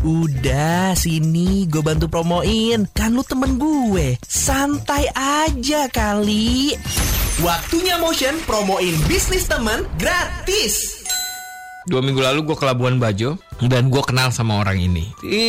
Udah, sini gue bantu promoin. Kan lu temen gue. Santai aja kali. Waktunya Motion promoin bisnis temen gratis. Dua minggu lalu gue ke Labuan Bajo dan gue kenal sama orang ini di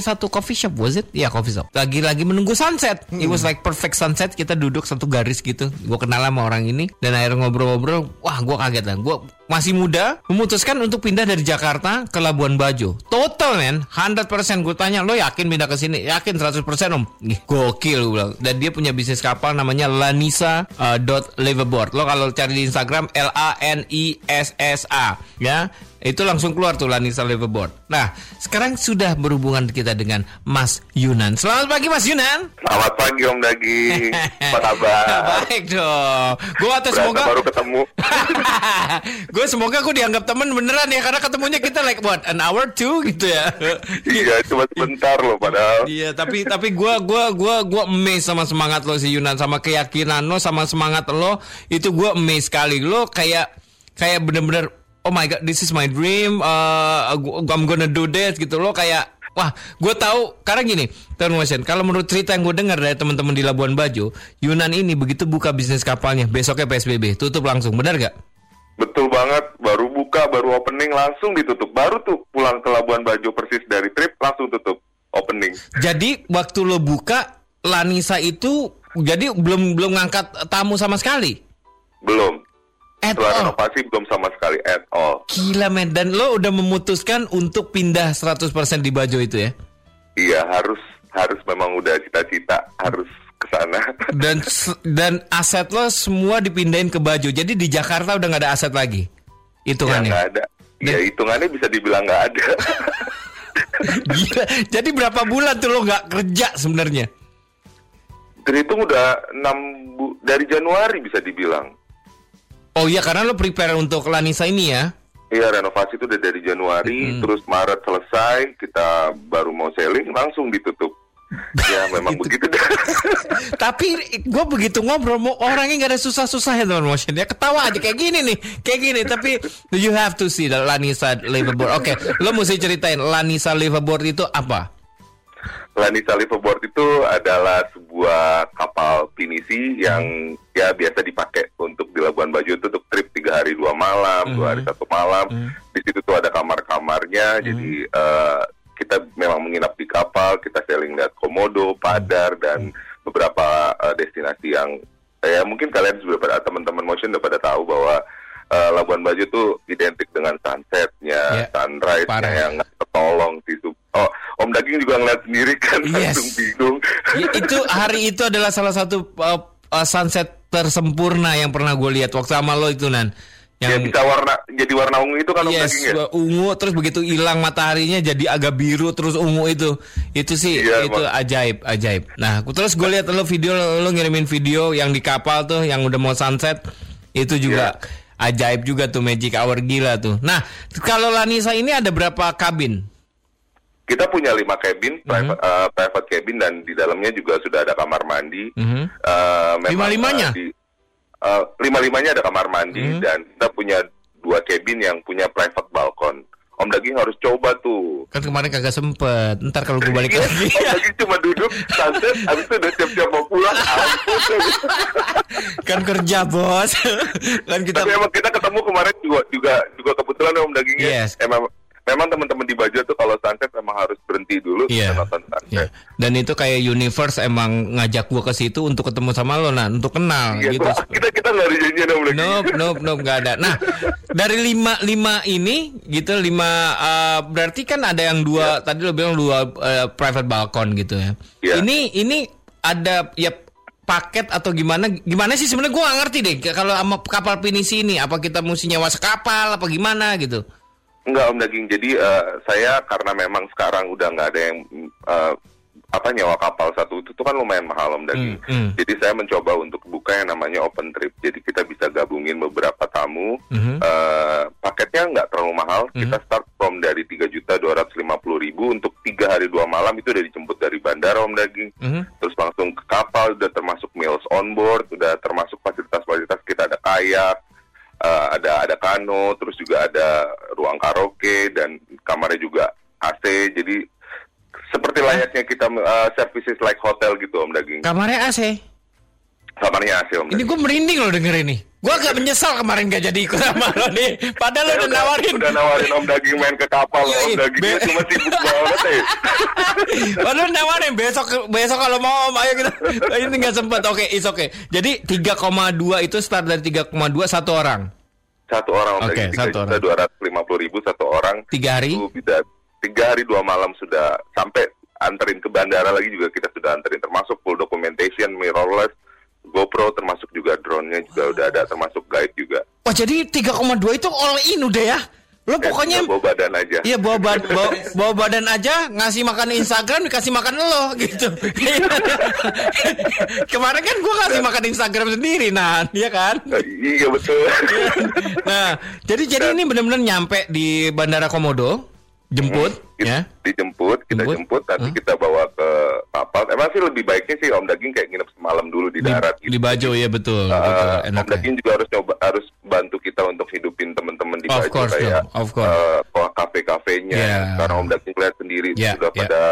satu coffee shop was it? Ya coffee shop. Lagi-lagi menunggu sunset. It was like perfect sunset. Kita duduk satu garis gitu. Gue kenal sama orang ini dan akhirnya ngobrol-ngobrol. Wah gue kaget lah. Gue masih muda memutuskan untuk pindah dari Jakarta ke Labuan Bajo. Total men 100% gue tanya lo yakin pindah ke sini? Yakin 100% om? Gokil gue bilang. Dan dia punya bisnis kapal namanya Lanisa uh, dot Liveaboard. Lo kalau cari di Instagram L A N I S S A ya itu langsung keluar tuh Lanisa Liveaboard. Nah, sekarang sudah berhubungan kita dengan Mas Yunan. Selamat pagi Mas Yunan. Selamat pagi Om Daging. Apa kabar? Baik dong. Gue Berasa semoga baru ketemu. gue semoga gue dianggap temen beneran ya karena ketemunya kita like what an hour two gitu ya. iya, cuma sebentar loh padahal. Iya, tapi tapi gua gua gua gua amazed sama semangat lo si Yunan sama keyakinan lo sama semangat lo itu gua amazed sekali. Lo kayak kayak bener-bener oh my god, this is my dream. Uh, I'm gonna do this gitu lo kayak Wah, gue tahu karena gini, Tuan Motion, kalau menurut cerita yang gue dengar dari teman-teman di Labuan Bajo, Yunan ini begitu buka bisnis kapalnya, besoknya PSBB, tutup langsung, benar gak? Betul banget, baru buka, baru opening langsung ditutup. Baru tuh pulang ke Labuan Bajo persis dari trip langsung tutup opening. Jadi waktu lo buka Lanisa itu jadi belum belum ngangkat tamu sama sekali. Belum. At Setelah all. renovasi belum sama sekali at all. Gila men dan lo udah memutuskan untuk pindah 100% di Bajo itu ya. Iya, harus harus memang udah cita-cita harus ke sana. Dan dan aset lo semua dipindahin ke Bajo. Jadi di Jakarta udah nggak ada aset lagi. ya Hitungannya. nggak ada. Ya hitungannya bisa dibilang nggak ada. Gila. Jadi berapa bulan tuh lo nggak kerja sebenarnya? Terhitung udah 6 bu dari Januari bisa dibilang. Oh iya karena lo prepare untuk Lanisa ini ya. Iya renovasi itu udah dari Januari, terus Maret selesai, kita baru mau selling langsung ditutup. ya memang begitu dah. Tapi gue begitu ngobrol mau orangnya nggak ada susah-susah ya teman motion ya ketawa aja kayak gini nih kayak gini tapi you have to see the Lanisa Liveaboard. Oke, lo mesti ceritain Lanisa Liveaboard itu apa? Lanisa Liveaboard itu adalah sebuah kapal pinisi yang ya biasa dipakai untuk di Labuan Bajo itu untuk trip tiga hari dua malam, dua hari satu malam. Di situ tuh ada kamar-kamarnya, jadi eh, kita memang menginap di kapal, kita sailing lihat Komodo, Padar dan beberapa eh, destinasi yang ya mungkin kalian sudah pada teman-teman motion udah pada tahu bahwa eh, Labuan Bajo itu identik dengan sunsetnya, Ya, sunrise-nya yang ketolong sih. Oh, Om Daging juga ngeliat sendiri kan Yes. langsung bingung. Ya, itu hari itu adalah salah satu uh, uh, sunset tersempurna yang pernah gue lihat waktu sama lo itu nan. Ya Yang bisa warna jadi warna ungu itu kan Om Yes, Daging ya. ungu terus begitu hilang mataharinya jadi agak biru terus ungu itu. Itu sih Iya, itu Bang. ajaib, ajaib. Nah, aku- terus gue lihat lo video lo ngirimin video yang di kapal tuh yang udah mau sunset. Itu juga Iya. ajaib juga tuh magic hour gila tuh. Nah, kalau Lanisa ini ada berapa kabin? Kita punya lima cabin, Mhm. private, eh, private cabin dan di dalamnya juga sudah ada kamar mandi. Mhm. Eh, memang, Lima-limanya? eh, di- eh, lima-limanya ada kamar mandi Mhm. dan kita punya dua cabin yang punya private balkon. Om Daging harus coba tuh. Kan kemarin kagak sempet. Ntar kalau gue balik Iya, lagi. Om Daging cuma duduk sunset, habis itu udah siap-siap mau pulang. Kan kerja bos. kan kita Tapi emang kita ketemu kemarin juga juga juga kebetulan Om Dagingnya. Yes. Emang memang teman-teman di Bajo tuh kalau sunset memang harus berhenti dulu kita nonton sunset. Iya. Dan itu kayak universe emang ngajak gua ke situ untuk ketemu sama lo, nah untuk kenal Iya, gitu. kita kita nggak ada janjian Om Daging. Nope, nope, nope, nggak ada. Nah, dari lima lima ini, gitu lima, uh, berarti kan ada yang dua. Tadi lo bilang dua uh, private balkon gitu ya. Iya. Ini ini ada ya paket atau gimana? Gimana sih sebenarnya gua nggak ngerti deh. Kalau sama kapal pinisi ini, apa kita mesti nyewa sekapal, apa gimana gitu? Enggak Om Daging. Jadi eh, saya karena memang sekarang udah nggak ada yang eh, apa nyewa kapal satu itu tuh kan lumayan mahal Om Daging. Hmm, hmm. Jadi saya mencoba untuk buka yang namanya open trip. Jadi kita bisa gabungin beberapa tamu. Mhm. Eh, paketnya nggak terlalu mahal. Kita start from dari tiga juta dua ribu untuk tiga hari dua malam itu udah dijemput dari bandara Om Daging. Mhm. Terus langsung ke kapal udah termasuk meals on board, udah termasuk fasilitas-fasilitas kita ada kayak, eh, ada ada kano, terus juga ada ruang karaoke dan kamarnya juga AC, jadi seperti layaknya kita uh, services like hotel gitu Om Daging. Kamarnya AC. Kamarnya AC Om Ini Daging. gue merinding loh denger ini. Gue agak menyesal kemarin gak jadi ikut sama lo nih. Padahal lo Saya udah nawarin. Udah nawarin Om Daging main ke kapal, Iya, Om iya. Dagingnya Be- cuma sibuk banget ya. Padahal nawarin besok besok kalau mau om ayo kita. Ini nggak sempat. Oke, is oke. Jadi 3,2 itu start dari 3,2 satu orang. Satu orang Oke, Daging, satu tiga juta dua ratus lima puluh ribu satu orang. Tiga hari. Itu bisa tiga hari dua malam sudah sampai anterin ke bandara lagi juga kita sudah anterin termasuk full documentation, mirrorless, GoPro termasuk juga drone-nya juga udah ada termasuk guide juga. Wah jadi 3,2 itu all in udah ya. Lo Ya, pokoknya tinggal bawa badan aja. Iya bawa, bad- bawa, bawa badan aja ngasih makan Instagram dikasih makan lo gitu. Kemarin kan gue ngasih makan Instagram sendiri nah, iya kan? Eh, Iya betul. Nah, jadi jadi ini benar-benar nyampe di Bandara Komodo, jemput Kita ya. dijemput, kita Jemput. jemput, nanti kita bawa ke kapal. Emang sih lebih baiknya sih Om Daging kayak nginep semalam dulu di Di, darat. di Bajo ya betul, Uh, betul Om enak. Daging juga harus coba harus bantu kita untuk hidupin teman-teman di Of Bajo course kayak dong, of course. uh, kafe-kafenya. Yeah. Karena Om Daging lihat sendiri Yeah, sudah yeah. pada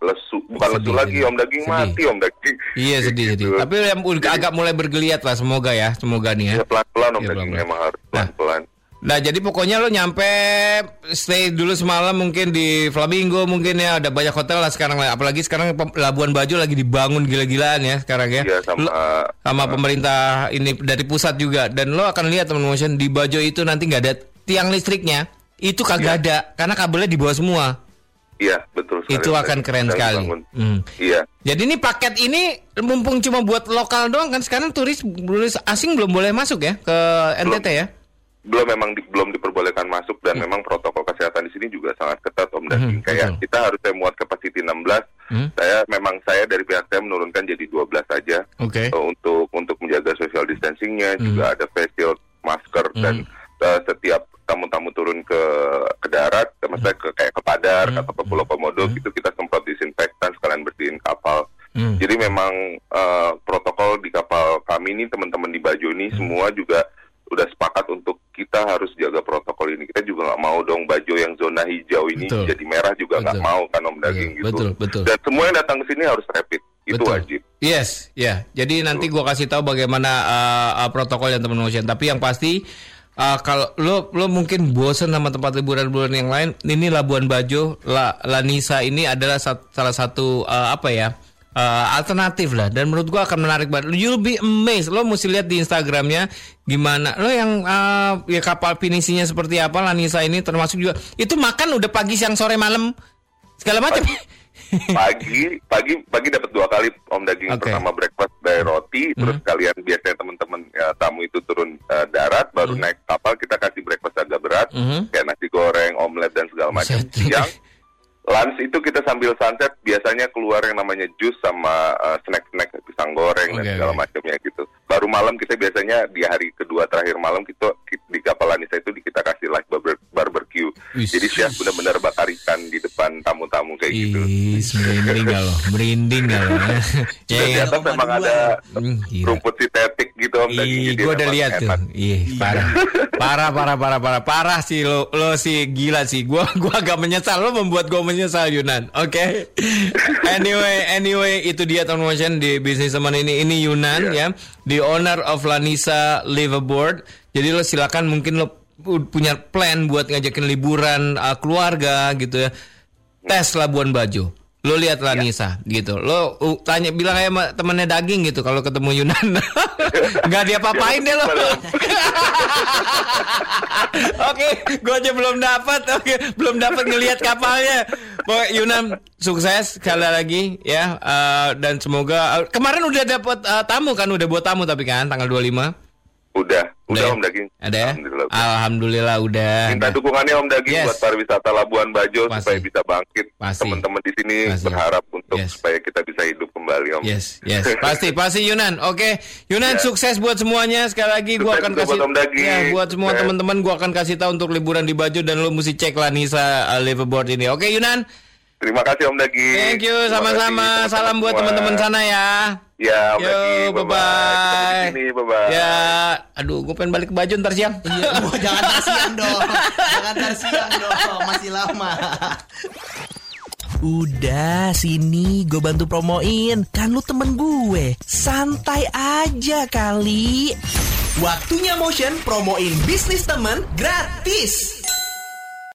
lesu, bukan Sedih, lesu lagi sedih. Om Daging Sedih. mati Om Daging. Iya sedih sedih. Gitu. Tapi yang agak mulai bergeliat lah semoga ya, semoga nih ya. Ya, pelan-pelan Om Iya, Daging pelan-pelan. memang harus pelan-pelan. Nah jadi pokoknya lo nyampe stay dulu semalam mungkin di Flamingo mungkin ya ada banyak hotel lah sekarang lah apalagi sekarang Labuan Bajo lagi dibangun gila-gilaan ya sekarang ya. Iya sama Lo- sama pemerintah ini dari pusat juga dan lo akan lihat teman motion di Bajo itu nanti nggak ada tiang listriknya itu kagak ada karena kabelnya di bawah semua. Iya betul sekali. Itu akan keren sekali. Hmm. Iya. Jadi ini paket ini mumpung cuma buat lokal doang kan sekarang turis turis asing belum boleh masuk ya ke NTT ya. Belum memang di- belum diperbolehkan masuk dan memang protokol kesehatan di sini juga sangat ketat Om Daging. Hmm, Kayak betul. kita harusnya muat kapasiti 16. Hmm. Saya memang saya dari pihak saya menurunkan jadi 12 saja Oke. eh, untuk untuk menjaga social distancingnya Hmm. juga ada face shield, masker dan eh, setiap tamu-tamu turun ke ke darat, maksudnya ke kayak ke Padar Hmm. atau ke Pulau Komodo gitu kita semprot disinfektan sekalian bersihin kapal. Hmm. Jadi memang eh, protokol di kapal kami ini teman-teman di Bajo ini Hmm. semua juga udah sepakat untuk kita harus jaga protokol ini. Kita juga nggak mau dong Bajo yang zona hijau ini Betul. jadi merah juga nggak Betul. mau kan Om Daging Betul, gitu. betul, betul. Dan semua yang datang ke sini harus rapid. Itu Betul. wajib. Yes, ya. Jadi nanti gua kasih tahu bagaimana uh, uh, protokol yang teman motion. Tapi yang pasti uh, kalau lo lo mungkin bosen sama tempat liburan-liburan yang lain, ini Labuan Bajo, La, Lanisa ini adalah sat- salah satu uh, apa ya? Uh, alternatif lah dan menurut gua akan menarik banget. You'll be amazed. Lo mesti lihat di Instagramnya gimana. Lo yang uh, ya kapal finisinya seperti apa Lanisa ini termasuk juga itu makan udah pagi siang sore malam segala macam. pagi pagi pagi dapat dua kali om daging Oke. pertama breakfast dari roti terus Hmm. kalian biasanya teman-teman ya, tamu itu turun eh, darat baru naik kapal kita kasih breakfast agak berat Hmm. kayak nasi goreng omelet dan segala macam siang lunch itu kita sambil sunset biasanya keluar yang namanya jus sama eh, snack-snack pisang goreng Oke, dan segala oke. macamnya gitu baru malam kita biasanya di hari kedua terakhir malam kita ki- di kapal Lanisa itu kita kasih live barbe- barbecue Wis. jadi chef benar-benar bakar ikan di depan tamu-tamu kayak gitu Ih, merinding gak lo? Merinding gak lo? Dan di ya, atas memang ada Hmm, rumput sintetik gitu daging, Ih, jadi gue udah lihat tuh. Ih, parah. Parah, parah, parah, parah. Parah sih lo, lo sih gila sih. Gua gua agak menyesal lo membuat gua menyesal Yunan. Oke. anyway, anyway itu dia teman motion di bisnis teman ini. Ini Yunan ya, the owner of Lanisa Liveaboard. Jadi lo silakan mungkin lo pu- punya plan buat ngajakin liburan uh, keluarga gitu ya. Tes Labuan Bajo. Lo lihat Lanisa gitu. Lo uh, tanya bilang sama temennya daging gitu kalau ketemu Yunan. Nggak dia papain deh lo. Oke, gue aja belum dapat. Oke, belum dapat ngelihat kapalnya. Pokoknya Yunan sukses sekali lagi ya. Eh, dan semoga eh, kemarin udah dapat eh, tamu kan udah buat tamu tapi kan tanggal 25. Udah udah ya? om daging Ada ya? Alhamdulillah. Alhamdulillah udah. minta dukungannya om daging Yes. buat pariwisata Labuan Bajo Pasti. supaya bisa bangkit teman-teman di sini Pasti. berharap untuk Yes. supaya kita bisa hidup kembali om Yes, yes, pasti, pasti Yunan. Oke, Yunan Ya. sukses buat semuanya. Sekali lagi gua akan kasih buat Om Daging. ya buat semua Sukses. teman-teman gua akan kasih tahu untuk liburan di Bajo dan lo mesti cek lah Nisa uh, Liverboard ini. Oke, Yunan. terima kasih om daging Thank you, sama-sama. Salam buat teman-teman sana ya. Ya, Yo, Maggie, bye-bye. Ketemu di sini, bye-bye. Ya, aduh, gue pengen balik ke baju ntar siang. Iya, wah, jangan ntar siang dong. Jangan ntar siang dong, masih lama. Udah, sini gue bantu promoin. Kan lu temen gue. Santai aja kali. Waktunya Motion promoin bisnis temen gratis.